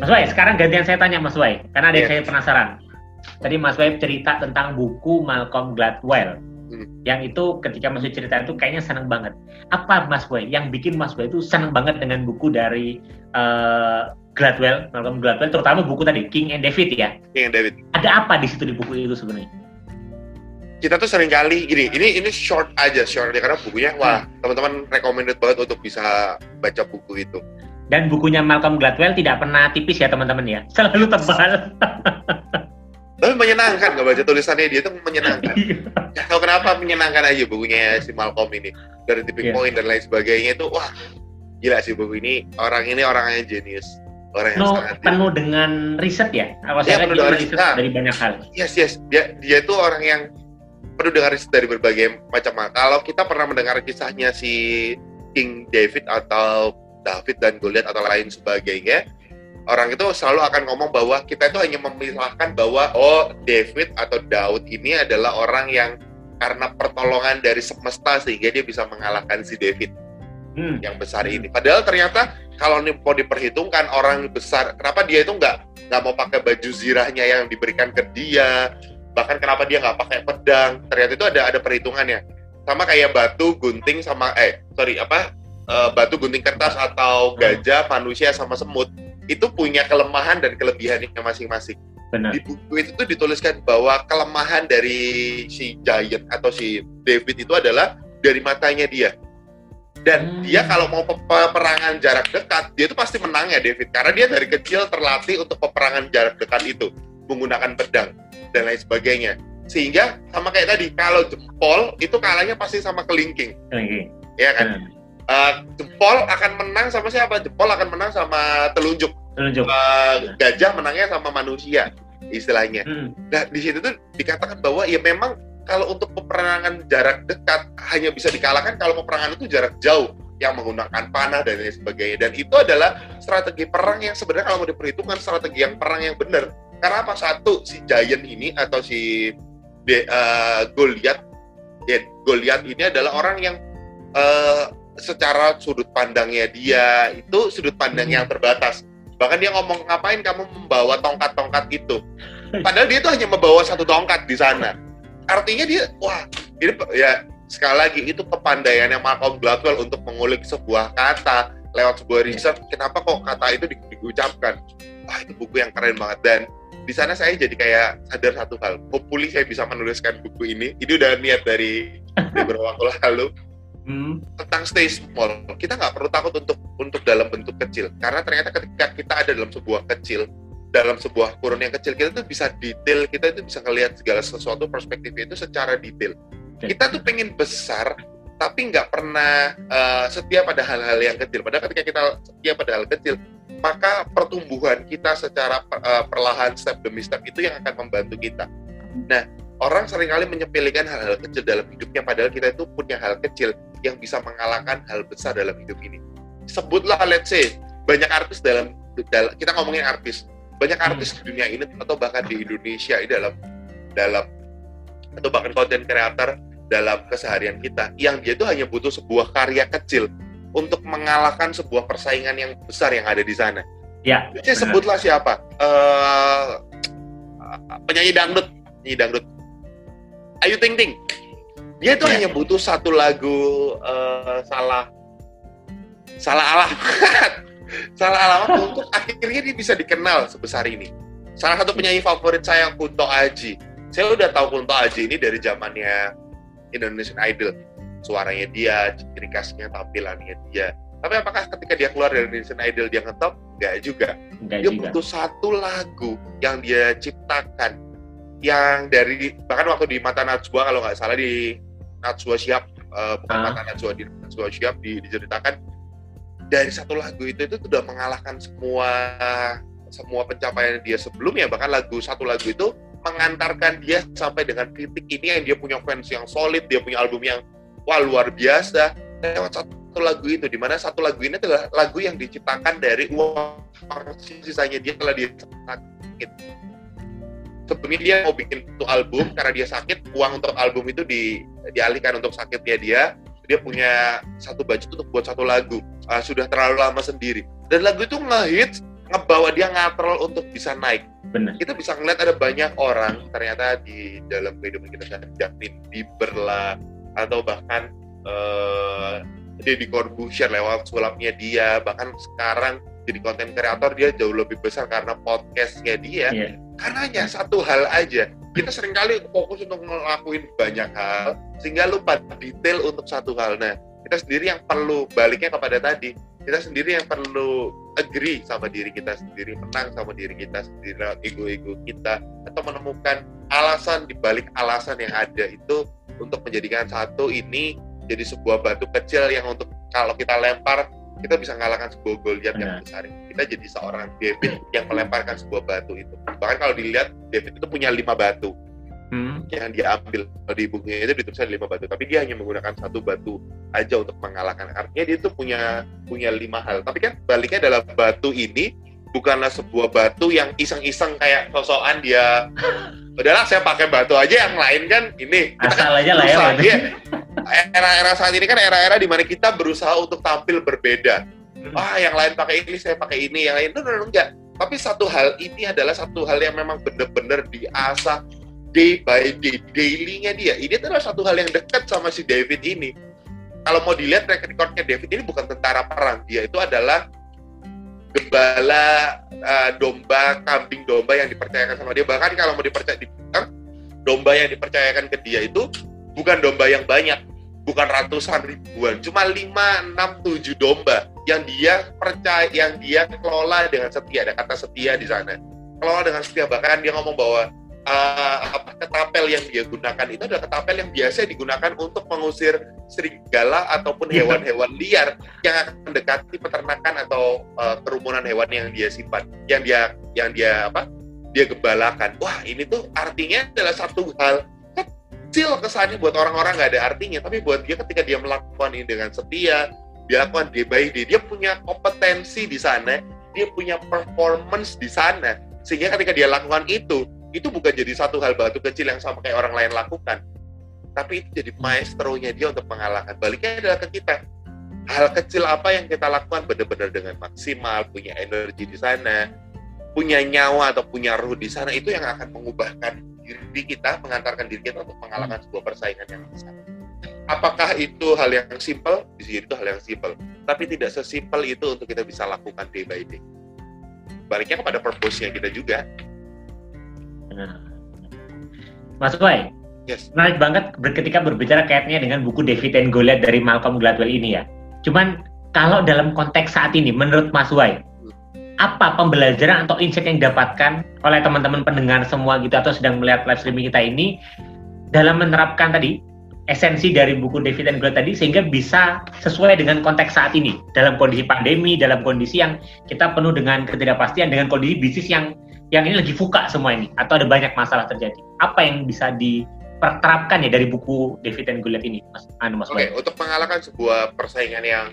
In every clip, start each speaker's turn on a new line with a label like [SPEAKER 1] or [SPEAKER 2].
[SPEAKER 1] Mas Wai, sekarang gantian saya tanya Mas Wai, karena ada yang
[SPEAKER 2] Iya.
[SPEAKER 1] saya penasaran. Tadi Mas Wai cerita tentang buku Malcolm Gladwell.
[SPEAKER 2] Hmm.
[SPEAKER 1] Yang itu ketika Mas Wai cerita itu kayaknya seneng banget. Apa Mas Wai yang bikin Mas Wai itu seneng banget dengan buku dari eh, Gladwell, Malcolm Gladwell, terutama buku tadi King and David ya.
[SPEAKER 2] King and David.
[SPEAKER 1] Ada apa di situ di buku itu sebenarnya?
[SPEAKER 2] Kita tuh sering kali gini, ini ini short aja, short aja karena bukunya wah teman-teman recommended banget untuk bisa baca buku itu.
[SPEAKER 1] Dan bukunya Malcolm Gladwell tidak pernah tipis ya teman-teman ya, selalu tebal.
[SPEAKER 2] Tapi menyenangkan nggak baca tulisannya dia tuh menyenangkan.
[SPEAKER 1] Iya.
[SPEAKER 2] Ya, tahu kenapa menyenangkan aja bukunya si Malcolm ini dari tipping
[SPEAKER 1] Iya.
[SPEAKER 2] point dan lain sebagainya itu wah gila sih buku ini orang ini orangnya jenius orang yang
[SPEAKER 1] penuh,
[SPEAKER 2] sangat
[SPEAKER 1] penuh dengan riset ya. Kalau
[SPEAKER 2] Iya,
[SPEAKER 1] saya lihat
[SPEAKER 2] penuh
[SPEAKER 1] dia
[SPEAKER 2] dengan
[SPEAKER 1] riset
[SPEAKER 2] riset.
[SPEAKER 1] dari banyak hal.
[SPEAKER 2] yes yes dia dia itu orang yang penuh dengan riset dari berbagai macam hal. Kalau kita pernah mendengar kisahnya si King David atau David dan Goliath atau lain sebagainya, orang itu selalu akan ngomong bahwa kita itu hanya memisahkan bahwa oh David atau Daud ini adalah orang yang karena pertolongan dari semesta sehingga dia bisa mengalahkan si David
[SPEAKER 1] Hmm.
[SPEAKER 2] yang besar ini. Padahal ternyata kalau ini mau diperhitungkan orang besar, kenapa dia itu nggak nggak mau pakai baju zirahnya yang diberikan ke dia, bahkan kenapa dia nggak pakai pedang? Ternyata itu ada ada perhitungannya. Sama kayak batu, gunting sama eh sorry apa eh, batu, gunting kertas atau gajah, manusia sama semut itu punya kelemahan dan kelebihannya masing-masing
[SPEAKER 1] Benar.
[SPEAKER 2] di buku itu tuh dituliskan bahwa kelemahan dari si Giant atau si David itu adalah dari matanya dia. Dan
[SPEAKER 1] Hmm.
[SPEAKER 2] dia kalau mau pe- peperangan jarak dekat, dia itu pasti menang ya David karena dia dari kecil terlatih untuk peperangan jarak dekat itu menggunakan pedang dan lain sebagainya. Sehingga sama kayak tadi, kalau jempol itu kalahnya pasti sama kelingking,
[SPEAKER 1] Oke.
[SPEAKER 2] ya kan?
[SPEAKER 1] Hmm.
[SPEAKER 2] Eh, jempol akan menang sama siapa? Jempol akan menang sama telunjuk.
[SPEAKER 1] Telunjuk.
[SPEAKER 2] Eh, gajah menangnya sama manusia istilahnya.
[SPEAKER 1] Hmm.
[SPEAKER 2] Nah, di situ tuh dikatakan bahwa ya memang kalau untuk peperangan jarak dekat hanya bisa dikalahkan kalau peperangan itu jarak jauh yang menggunakan panah dan lain sebagainya. Dan itu adalah strategi perang yang sebenarnya kalau mau diperhitungkan strategi yang perang yang benar. Karena apa? Satu, si Giant ini atau si De, eh, Goliath, ya, Goliath ini adalah orang yang eh, secara sudut pandangnya dia itu sudut pandang
[SPEAKER 1] Hmm.
[SPEAKER 2] yang terbatas. Bahkan dia ngomong ngapain kamu membawa tongkat-tongkat itu? Padahal dia tuh hanya membawa satu tongkat di sana. Artinya dia, wah, ini ya sekali lagi itu kepandaiannya Malcolm Gladwell untuk mengulik sebuah kata lewat sebuah riset. Kenapa kok kata itu di- diucapkan? Wah, itu buku yang keren banget dan di sana saya jadi kayak sadar satu hal. Hopefully saya bisa menuliskan buku ini. Ini udah niat dari beberapa waktu lalu
[SPEAKER 1] Hmm.
[SPEAKER 2] tentang stay small. Kita nggak perlu takut untuk untuk dalam bentuk kecil, karena ternyata ketika kita ada dalam sebuah kecil, dalam sebuah kurun yang kecil, kita tuh bisa detail, kita itu bisa ngelihat segala sesuatu perspektifnya itu secara detail.
[SPEAKER 1] Oke.
[SPEAKER 2] Kita tuh pengen besar, tapi nggak pernah eh, setia pada hal-hal yang kecil. Padahal ketika kita setia pada hal kecil, maka pertumbuhan kita secara eh, perlahan step demi step itu yang akan membantu kita. Nah, orang sering kali menyepelekan hal-hal kecil dalam hidupnya, padahal kita itu punya hal kecil yang bisa mengalahkan hal besar dalam hidup ini. Sebutlah, let's say, banyak artis dalam, dal- kita ngomongin artis, banyak artis di dunia ini atau bahkan di Indonesia ini dalam dalam atau bahkan content creator dalam keseharian kita yang dia itu hanya butuh sebuah karya kecil untuk mengalahkan sebuah persaingan yang besar yang ada di sana.
[SPEAKER 1] Ya.
[SPEAKER 2] Saya sebutlah siapa? Eh, penyanyi dangdut, penyanyi dangdut. Ayu Ting Ting. Dia tuh
[SPEAKER 1] Ya.
[SPEAKER 2] hanya butuh satu lagu eh, salah salah alamat, salah alamat untuk akhirnya dia bisa dikenal sebesar ini. Salah satu penyanyi favorit saya Kunto Aji. Saya udah tahu Kunto Aji ini dari zamannya Indonesian Idol. Suaranya dia, ciri khasnya, tampilannya dia. Tapi apakah ketika dia keluar dari Indonesian Idol dia ngetop? Enggak juga
[SPEAKER 1] Enggak
[SPEAKER 2] dia
[SPEAKER 1] juga.
[SPEAKER 2] butuh satu lagu yang dia ciptakan yang dari bahkan waktu di mata Najwa kalau nggak salah di Najwa Shihab eh, bukan
[SPEAKER 1] Ah.
[SPEAKER 2] mata Najwa di Najwa Shihab di, diceritakan dari satu lagu itu itu sudah mengalahkan semua semua pencapaian dia sebelumnya. Bahkan lagu satu lagu itu mengantarkan dia sampai dengan titik ini yang dia punya fans yang solid dia punya album yang wah luar biasa. Lewat satu lagu itu di mana satu lagu ini adalah lagu yang diciptakan dari uang sisanya dia setelah dia. sakit sebelumnya dia mau bikin satu album karena dia sakit uang untuk album itu di, dialihkan untuk sakitnya dia. Dia punya satu budget untuk buat satu lagu. Ah, sudah terlalu lama sendiri. Dan lagu itu ngehits ngebawa dia ngatrol untuk bisa naik.
[SPEAKER 1] Benar.
[SPEAKER 2] Kita bisa ngeliat ada banyak orang ternyata di dalam kehidupan kita Justin Bieber lah atau bahkan uh, Deddy Corbuzier lewat sulapnya dia. Bahkan sekarang jadi konten kreator dia jauh lebih besar karena podcastnya dia. Yeah. karena hanya satu hal aja. Kita sering kali fokus untuk ngelakuin banyak hal sehingga lupa detail untuk satu hal. Nah kita sendiri yang perlu baliknya kepada tadi. Kita sendiri yang perlu agree sama diri kita sendiri menang sama diri kita sendiri ego-ego kita atau menemukan alasan di balik alasan yang ada itu untuk menjadikan satu ini jadi sebuah batu kecil yang untuk kalau kita lempar kita bisa mengalahkan sebuah Goliat yang besar. Kita jadi seorang David yang melemparkan sebuah batu itu. Bahkan kalau dilihat David itu punya lima batu hmm. yang dia ambil kalau di bukunya itu dituliskan lima batu, tapi dia hanya menggunakan satu batu aja untuk mengalahkan. Artinya dia itu punya punya lima hal. Tapi kan baliknya adalah batu ini bukanlah sebuah batu yang iseng-iseng kayak sosokan dia. Udahlah saya pakai batu aja yang lain kan ini.
[SPEAKER 1] Kita asal kan aja lah ya
[SPEAKER 2] era-era saat ini kan era-era di mana kita berusaha untuk tampil berbeda. Hmm. ah yang lain pakai ini saya pakai ini yang lain. Itu enggak. Tapi satu hal ini adalah satu hal yang memang benar-benar diasah day by day dailynya dia. Ini adalah satu hal yang dekat sama si David ini. Kalau mau dilihat record recordnya David ini bukan tentara perang. Dia itu adalah gembala uh, domba kambing domba yang dipercayakan sama dia. Bahkan kalau mau dipercaya di domba yang dipercayakan ke dia itu bukan domba yang banyak bukan ratusan ribuan cuma lima enam tujuh domba yang dia percaya yang dia kelola dengan setia ada kata setia di sana. Kelola dengan setia bahkan dia ngomong bahwa uh, apa ketapel yang dia gunakan itu adalah ketapel yang biasa digunakan untuk mengusir serigala ataupun iya. hewan-hewan liar yang akan mendekati peternakan atau uh, kerumunan hewan yang dia simpan, yang dia yang dia apa? dia gembalakan. Wah, ini tuh artinya adalah satu hal kecil kesannya buat orang-orang nggak ada artinya, tapi buat dia ketika dia melakukan ini dengan setia, dia lakukan day by day, dia punya kompetensi di sana, dia punya performance di sana, sehingga ketika dia lakukan itu, itu bukan jadi satu hal batu kecil yang sama kayak orang lain lakukan. Tapi itu jadi maestronya dia untuk mengalahkan. Baliknya adalah ke kita. Hal kecil apa yang kita lakukan benar-benar dengan maksimal punya energi di sana punya nyawa atau punya ruh di sana itu yang akan mengubahkan diri kita mengantarkan diri kita untuk mengalahkan sebuah persaingan yang besar. Apakah itu hal yang simple bisa jadi itu hal yang simple tapi tidak sesimpel itu untuk kita bisa lakukan day by day. Baliknya kepada purpose-nya kita juga
[SPEAKER 1] Mas Boy, yes. menarik banget ketika berbicara kaitnya dengan buku David and Goliath dari Malcolm Gladwell ini ya. Cuman kalau dalam konteks saat ini, menurut Mas Wai, apa pembelajaran atau insight yang didapatkan oleh teman-teman pendengar semua gitu atau sedang melihat live streaming kita ini dalam menerapkan tadi esensi dari buku David and Goliath tadi sehingga bisa sesuai dengan konteks saat ini dalam kondisi pandemi, dalam kondisi yang kita penuh dengan ketidakpastian, dengan kondisi bisnis yang yang ini lagi fuka semua ini atau ada banyak masalah terjadi. Apa yang bisa diterapkan ya dari buku David and Goliath ini, Mas Anu Mas.
[SPEAKER 2] Oke, okay, untuk mengalahkan sebuah persaingan yang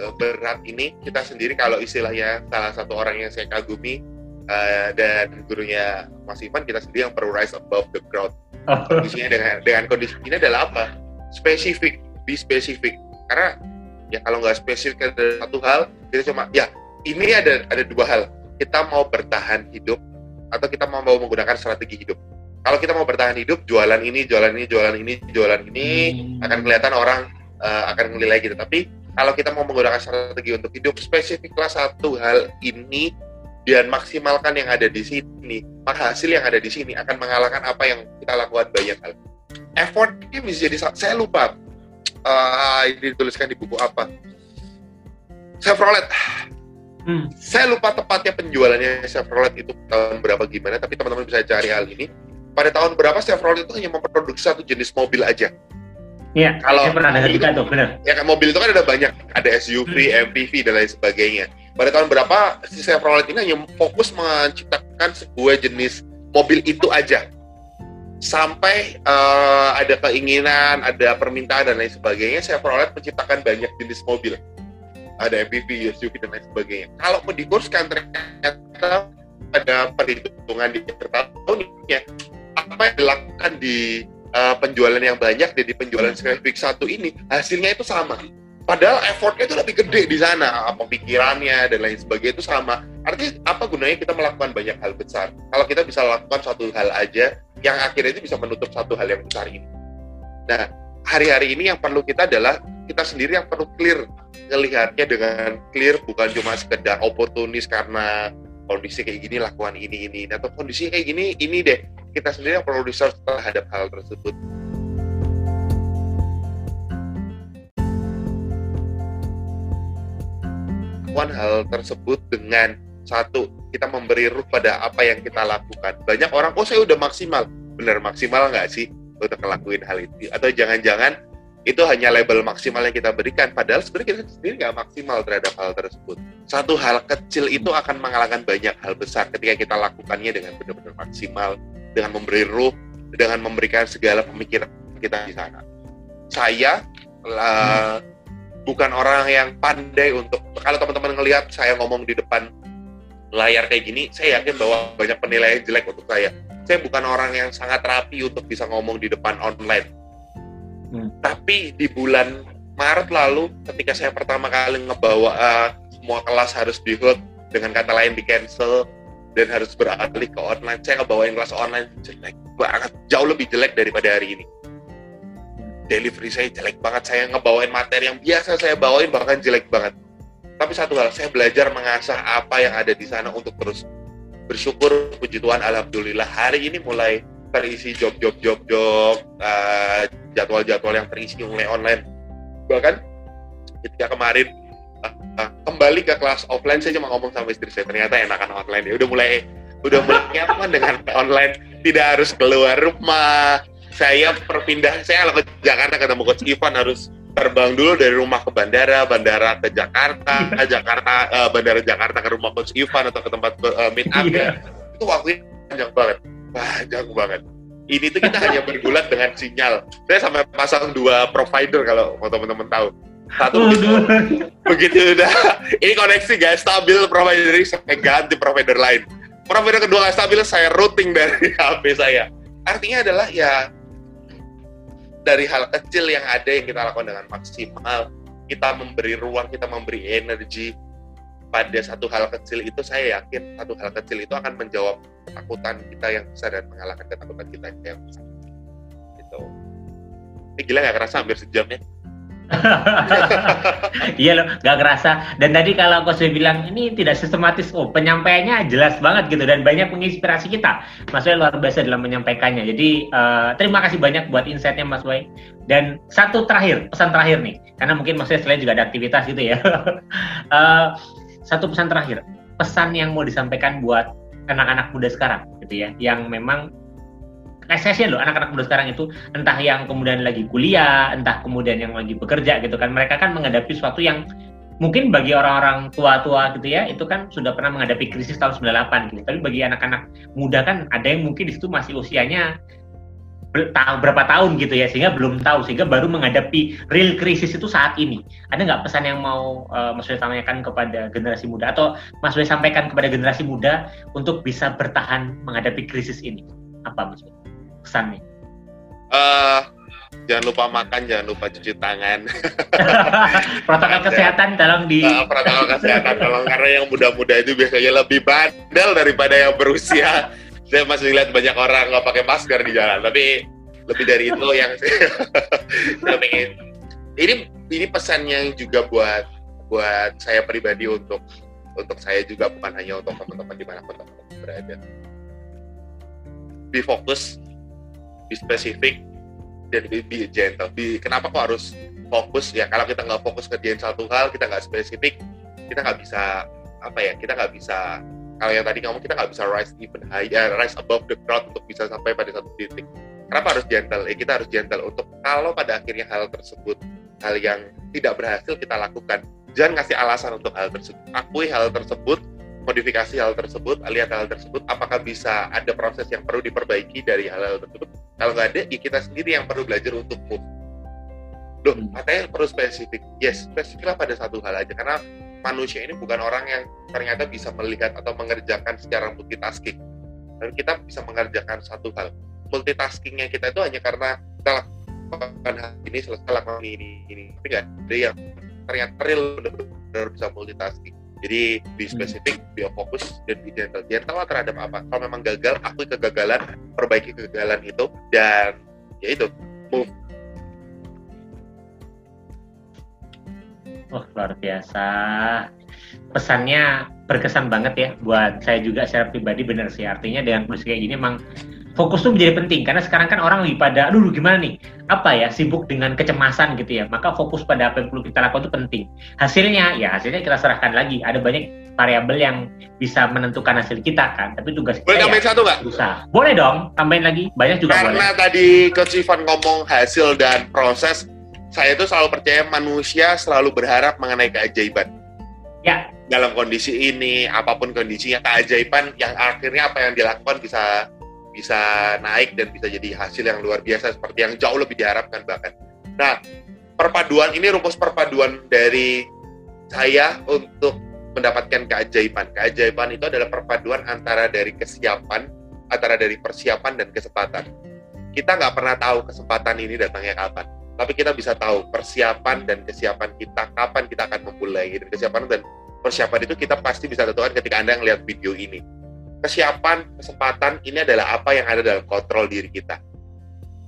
[SPEAKER 2] uh, berat ini, kita sendiri kalau istilahnya salah satu orang yang saya kagumi uh, dan gurunya Mas Ivan, kita sendiri yang perlu rise above the crowd. Oh. Kondisinya dengan dengan kondisi ini adalah apa? Spesifik, be spesifik. Karena ya kalau nggak spesifik ada satu hal, kita cuma ya ini ada ada dua hal kita mau bertahan hidup atau kita mau, menggunakan strategi hidup. Kalau kita mau bertahan hidup, jualan ini, jualan ini, jualan ini, jualan ini hmm. akan kelihatan orang uh, akan menilai gitu. Tapi kalau kita mau menggunakan strategi untuk hidup, spesifiklah satu hal ini dan maksimalkan yang ada di sini, maka hasil yang ada di sini akan mengalahkan apa yang kita lakukan banyak hal. Effort ini bisa jadi saya lupa uh, ini dituliskan di buku apa. Chevrolet Hmm. Saya lupa tepatnya penjualannya Chevrolet itu tahun berapa gimana, tapi teman-teman bisa cari hal ini. Pada tahun berapa Chevrolet itu hanya memproduksi satu jenis mobil aja.
[SPEAKER 1] Iya, kalau saya pernah dengar juga tuh, benar.
[SPEAKER 2] Ya kan mobil itu kan ada banyak, ada SUV, hmm. MPV dan lain sebagainya. Pada tahun berapa si Chevrolet ini hanya fokus menciptakan sebuah jenis mobil itu aja. Sampai uh, ada keinginan, ada permintaan dan lain sebagainya, Chevrolet menciptakan banyak jenis mobil ada MPV, SUV dan lain sebagainya. Kalau mau dikurskan ternyata ada perhitungan di tahunnya apa yang dilakukan di uh, penjualan yang banyak dan penjualan spesifik satu ini hasilnya itu sama. Padahal effortnya itu lebih gede di sana apa pikirannya dan lain sebagainya itu sama. Artinya apa gunanya kita melakukan banyak hal besar? Kalau kita bisa lakukan satu hal aja yang akhirnya itu bisa menutup satu hal yang besar ini. Nah hari-hari ini yang perlu kita adalah kita sendiri yang perlu clear melihatnya dengan clear bukan cuma sekedar oportunis karena kondisi kayak gini lakukan ini ini. Atau kondisi kayak gini ini deh. Kita sendiri yang perlu research terhadap hal tersebut. Lakukan hal tersebut dengan satu kita memberi ruh pada apa yang kita lakukan. Banyak orang oh saya udah maksimal. Benar maksimal nggak sih untuk ngelakuin hal itu. Atau jangan-jangan itu hanya label maksimal yang kita berikan. Padahal sebenarnya kita sendiri nggak maksimal terhadap hal tersebut. Satu hal kecil itu akan mengalahkan banyak hal besar ketika kita lakukannya dengan benar-benar maksimal dengan memberi ruh dengan memberikan segala pemikiran kita di sana. Saya uh, bukan orang yang pandai untuk kalau teman-teman ngelihat saya ngomong di depan layar kayak gini saya yakin bahwa banyak penilaian jelek untuk saya saya bukan orang yang sangat rapi untuk bisa ngomong di depan online Hmm. Tapi di bulan Maret lalu, ketika saya pertama kali ngebawa uh, semua kelas harus di hold, dengan kata lain di cancel dan harus beralih ke online, saya ngebawain kelas online jelek banget, jauh lebih jelek daripada hari ini. Delivery saya jelek banget, saya ngebawain materi yang biasa saya bawain bahkan jelek banget. Tapi satu hal, saya belajar mengasah apa yang ada di sana untuk terus bersyukur, puji Tuhan, Alhamdulillah. Hari ini mulai terisi job-job job-job uh, jadwal-jadwal yang terisi mulai online. Bahkan ketika kemarin uh, kembali ke kelas offline saya cuma ngomong sama istri saya ternyata enakan online ya. Udah mulai udah mulai nyaman dengan online. Tidak harus keluar rumah. Saya perpindah saya ke Jakarta ketemu coach Ivan harus terbang dulu dari rumah ke bandara, bandara ke Jakarta, ke Jakarta, uh, bandara Jakarta ke rumah coach Ivan atau ke tempat uh, meet up. Yeah. Itu waktunya panjang banget. Panjang banget. Ini tuh kita hanya bergulat dengan sinyal. Saya sampai pasang dua provider kalau teman-teman tahu. Satu begitu, begitu udah. Ini koneksi guys. Stabil provider ini. Saya ganti provider lain. Provider kedua gak stabil saya routing dari HP saya. Artinya adalah ya dari hal kecil yang ada yang kita lakukan dengan maksimal kita memberi ruang kita memberi energi pada satu hal kecil itu saya yakin satu hal kecil itu akan menjawab ketakutan kita yang besar dan mengalahkan ketakutan kita yang besar. Gitu. Ini gila nggak kerasa hampir sejam ya?
[SPEAKER 1] iya loh, nggak kerasa. Dan tadi kalau aku sudah bilang ini tidak sistematis, oh penyampaiannya jelas banget gitu dan banyak menginspirasi kita. Mas Wei luar biasa dalam menyampaikannya. Jadi uh, terima kasih banyak buat insightnya Mas Wei. Dan satu terakhir, pesan terakhir nih, karena mungkin Mas Wei selain juga ada aktivitas gitu ya. uh, satu pesan terakhir, pesan yang mau disampaikan buat anak-anak muda sekarang gitu ya, yang memang saya loh anak-anak muda sekarang itu. Entah yang kemudian lagi kuliah, entah kemudian yang lagi bekerja gitu kan, mereka kan menghadapi sesuatu yang mungkin bagi orang-orang tua-tua gitu ya, itu kan sudah pernah menghadapi krisis tahun 98 gitu. Tapi bagi anak-anak muda kan ada yang mungkin di situ masih usianya berapa tahun gitu ya sehingga belum tahu sehingga baru menghadapi real krisis itu saat ini. Ada nggak pesan yang mau uh, Mas Wei sampaikan kepada generasi muda atau Mas Wei sampaikan kepada generasi muda untuk bisa bertahan menghadapi krisis ini? Apa Mas pesannya?
[SPEAKER 2] Uh, jangan lupa makan jangan lupa cuci tangan.
[SPEAKER 1] Protokol kesehatan tolong di uh,
[SPEAKER 2] protokol kesehatan tolong karena yang muda-muda itu biasanya lebih bandel daripada yang berusia. Saya masih lihat banyak orang nggak pakai masker di jalan tapi lebih dari itu yang saya pengen. Ini ini pesannya juga buat buat saya pribadi untuk untuk saya juga bukan hanya untuk teman-teman di mana pun teman-teman berada. Be fokus be spesifik dan be, be gentle be, kenapa kok harus fokus ya kalau kita nggak fokus kerjain satu hal kita nggak spesifik kita nggak bisa apa ya kita nggak bisa kalau yang tadi kamu kita nggak bisa rise even higher, rise above the crowd untuk bisa sampai pada satu titik. Kenapa harus gentle? Ya kita harus gentle untuk kalau pada akhirnya hal tersebut, hal yang tidak berhasil kita lakukan, jangan ngasih alasan untuk hal tersebut. Akui hal tersebut, modifikasi hal tersebut, lihat hal tersebut, apakah bisa ada proses yang perlu diperbaiki dari hal-hal tersebut. Kalau nggak ada, ya kita sendiri yang perlu belajar untuk move. Loh, hmm. katanya perlu spesifik. Yes, spesifiklah pada satu hal aja. Karena manusia ini bukan orang yang ternyata bisa melihat atau mengerjakan secara multitasking. Dan kita bisa mengerjakan satu hal. Multitaskingnya kita itu hanya karena kita lakukan hal ini selesai lakukan ini ini. Tapi nggak ada yang ternyata real benar-benar bisa multitasking jadi hmm. spesifik, hmm. be fokus, dan be gentle. Gentle terhadap apa? Kalau memang gagal, akui kegagalan, perbaiki kegagalan itu, dan ya itu, move.
[SPEAKER 1] Oh, luar biasa. Pesannya berkesan banget ya buat saya juga secara pribadi benar sih. Artinya dengan kondisi kayak gini emang fokus tuh menjadi penting karena sekarang kan orang lagi pada aduh gimana nih? Apa ya sibuk dengan kecemasan gitu ya. Maka fokus pada apa yang perlu kita lakukan itu penting. Hasilnya ya hasilnya kita serahkan lagi. Ada banyak variabel yang bisa menentukan hasil kita kan tapi tugas
[SPEAKER 2] boleh tambahin ya, satu nggak?
[SPEAKER 1] Bisa. boleh dong tambahin lagi. Banyak juga
[SPEAKER 2] karena
[SPEAKER 1] boleh.
[SPEAKER 2] tadi Coach Ivan ngomong hasil dan proses saya itu selalu percaya manusia selalu berharap mengenai keajaiban.
[SPEAKER 1] Ya.
[SPEAKER 2] Dalam kondisi ini apa pun kondisinya keajaiban yang akhirnya apa yang dilakukan bisa bisa naik dan bisa jadi hasil yang luar biasa seperti yang jauh lebih diharapkan bahkan. Nah, perpaduan ini rumus perpaduan dari saya untuk mendapatkan keajaiban. Keajaiban itu adalah perpaduan antara dari kesiapan, antara dari persiapan dan kesempatan. Kita nggak pernah tahu kesempatan ini datangnya kapan, tapi kita bisa tahu persiapan dan kesiapan kita kapan kita akan memulai dan kesiapan dan persiapan itu kita pasti bisa tentukan ketika anda melihat video ini kesiapan, kesempatan ini adalah apa yang ada dalam kontrol diri kita.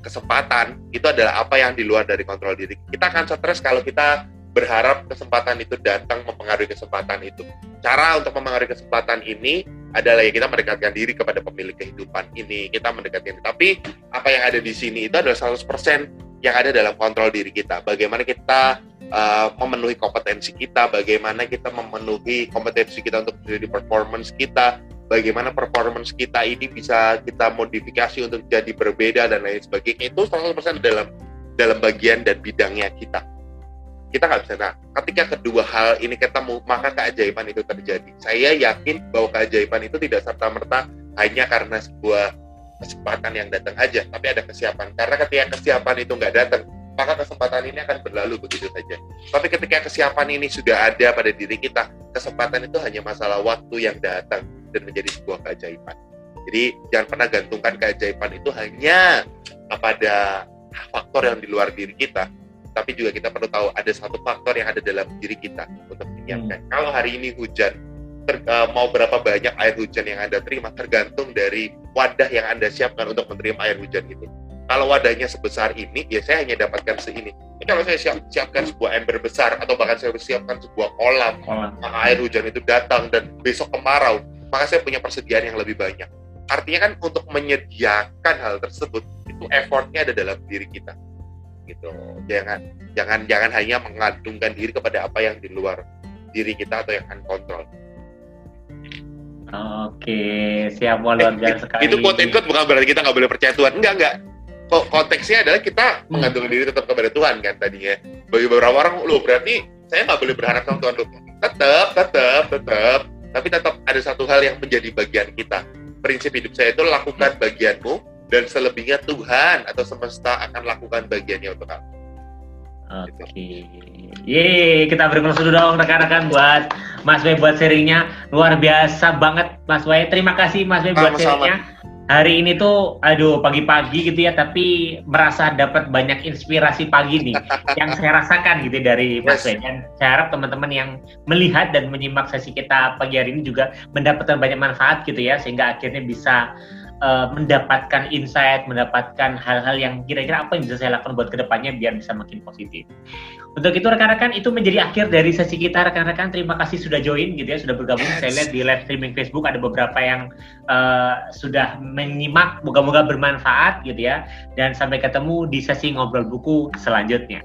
[SPEAKER 2] Kesempatan itu adalah apa yang di luar dari kontrol diri. Kita akan stres kalau kita berharap kesempatan itu datang mempengaruhi kesempatan itu. Cara untuk mempengaruhi kesempatan ini adalah ya kita mendekatkan diri kepada pemilik kehidupan ini. Kita mendekatkan diri. Tapi apa yang ada di sini itu adalah 100% yang ada dalam kontrol diri kita. Bagaimana kita uh, memenuhi kompetensi kita, bagaimana kita memenuhi kompetensi kita untuk menjadi performance kita, bagaimana performance kita ini bisa kita modifikasi untuk jadi berbeda dan lain sebagainya itu 100% dalam dalam bagian dan bidangnya kita. Kita nggak bisa nah ketika kedua hal ini ketemu maka keajaiban itu terjadi. Saya yakin bahwa keajaiban itu tidak serta merta hanya karena sebuah kesempatan yang datang aja tapi ada kesiapan. Karena ketika kesiapan itu nggak datang maka kesempatan ini akan berlalu begitu saja. Tapi ketika kesiapan ini sudah ada pada diri kita, kesempatan itu hanya masalah waktu yang datang dan menjadi sebuah keajaiban. Jadi jangan pernah gantungkan keajaiban itu hanya pada faktor yang di luar diri kita, tapi juga kita perlu tahu ada satu faktor yang ada dalam diri kita untuk menyiapkan. Hmm. Kalau hari ini hujan, ter, uh, mau berapa banyak air hujan yang Anda terima tergantung dari wadah yang Anda siapkan untuk menerima air hujan itu kalau wadahnya sebesar ini, ya saya hanya dapatkan seini. Ini kalau saya siap, siapkan sebuah ember besar atau bahkan saya siapkan sebuah kolam, maka air hujan itu datang dan besok kemarau, maka saya punya persediaan yang lebih banyak. Artinya kan untuk menyediakan hal tersebut itu effortnya ada dalam diri kita, gitu. Jangan jangan jangan hanya mengandungkan diri kepada apa yang di luar diri kita atau yang uncontrol.
[SPEAKER 1] Oke, siap luar biasa sekali.
[SPEAKER 2] Itu quote and quote bukan berarti kita nggak boleh percaya Tuhan. Enggak, enggak konteksnya adalah kita hmm. mengandung diri tetap kepada Tuhan kan tadinya. Bagi beberapa orang, lo berarti saya nggak boleh berharap sama Tuhan. Tetap, tetap, tetap. Tapi tetap ada satu hal yang menjadi bagian kita. Prinsip hidup saya itu lakukan bagianmu dan selebihnya Tuhan atau semesta akan lakukan bagiannya untuk kamu.
[SPEAKER 1] Oke. Okay. Yeay, kita beri dulu dong rekan-rekan buat Mas Wei buat serinya. Luar biasa banget Mas Wei. Terima kasih Mas Wei buat serinya hari ini tuh aduh pagi-pagi gitu ya tapi merasa dapat banyak inspirasi pagi nih yang saya rasakan gitu dari Mas yes. dan saya harap teman-teman yang melihat dan menyimak sesi kita pagi hari ini juga mendapatkan banyak manfaat gitu ya sehingga akhirnya bisa uh, mendapatkan insight, mendapatkan hal-hal yang kira-kira apa yang bisa saya lakukan buat ke depannya biar bisa makin positif. Untuk itu rekan-rekan itu menjadi akhir dari sesi kita rekan-rekan. Terima kasih sudah join gitu ya, sudah bergabung. Saya lihat di live streaming Facebook ada beberapa yang uh, sudah menyimak. Moga-moga bermanfaat gitu ya. Dan sampai ketemu di sesi ngobrol buku selanjutnya.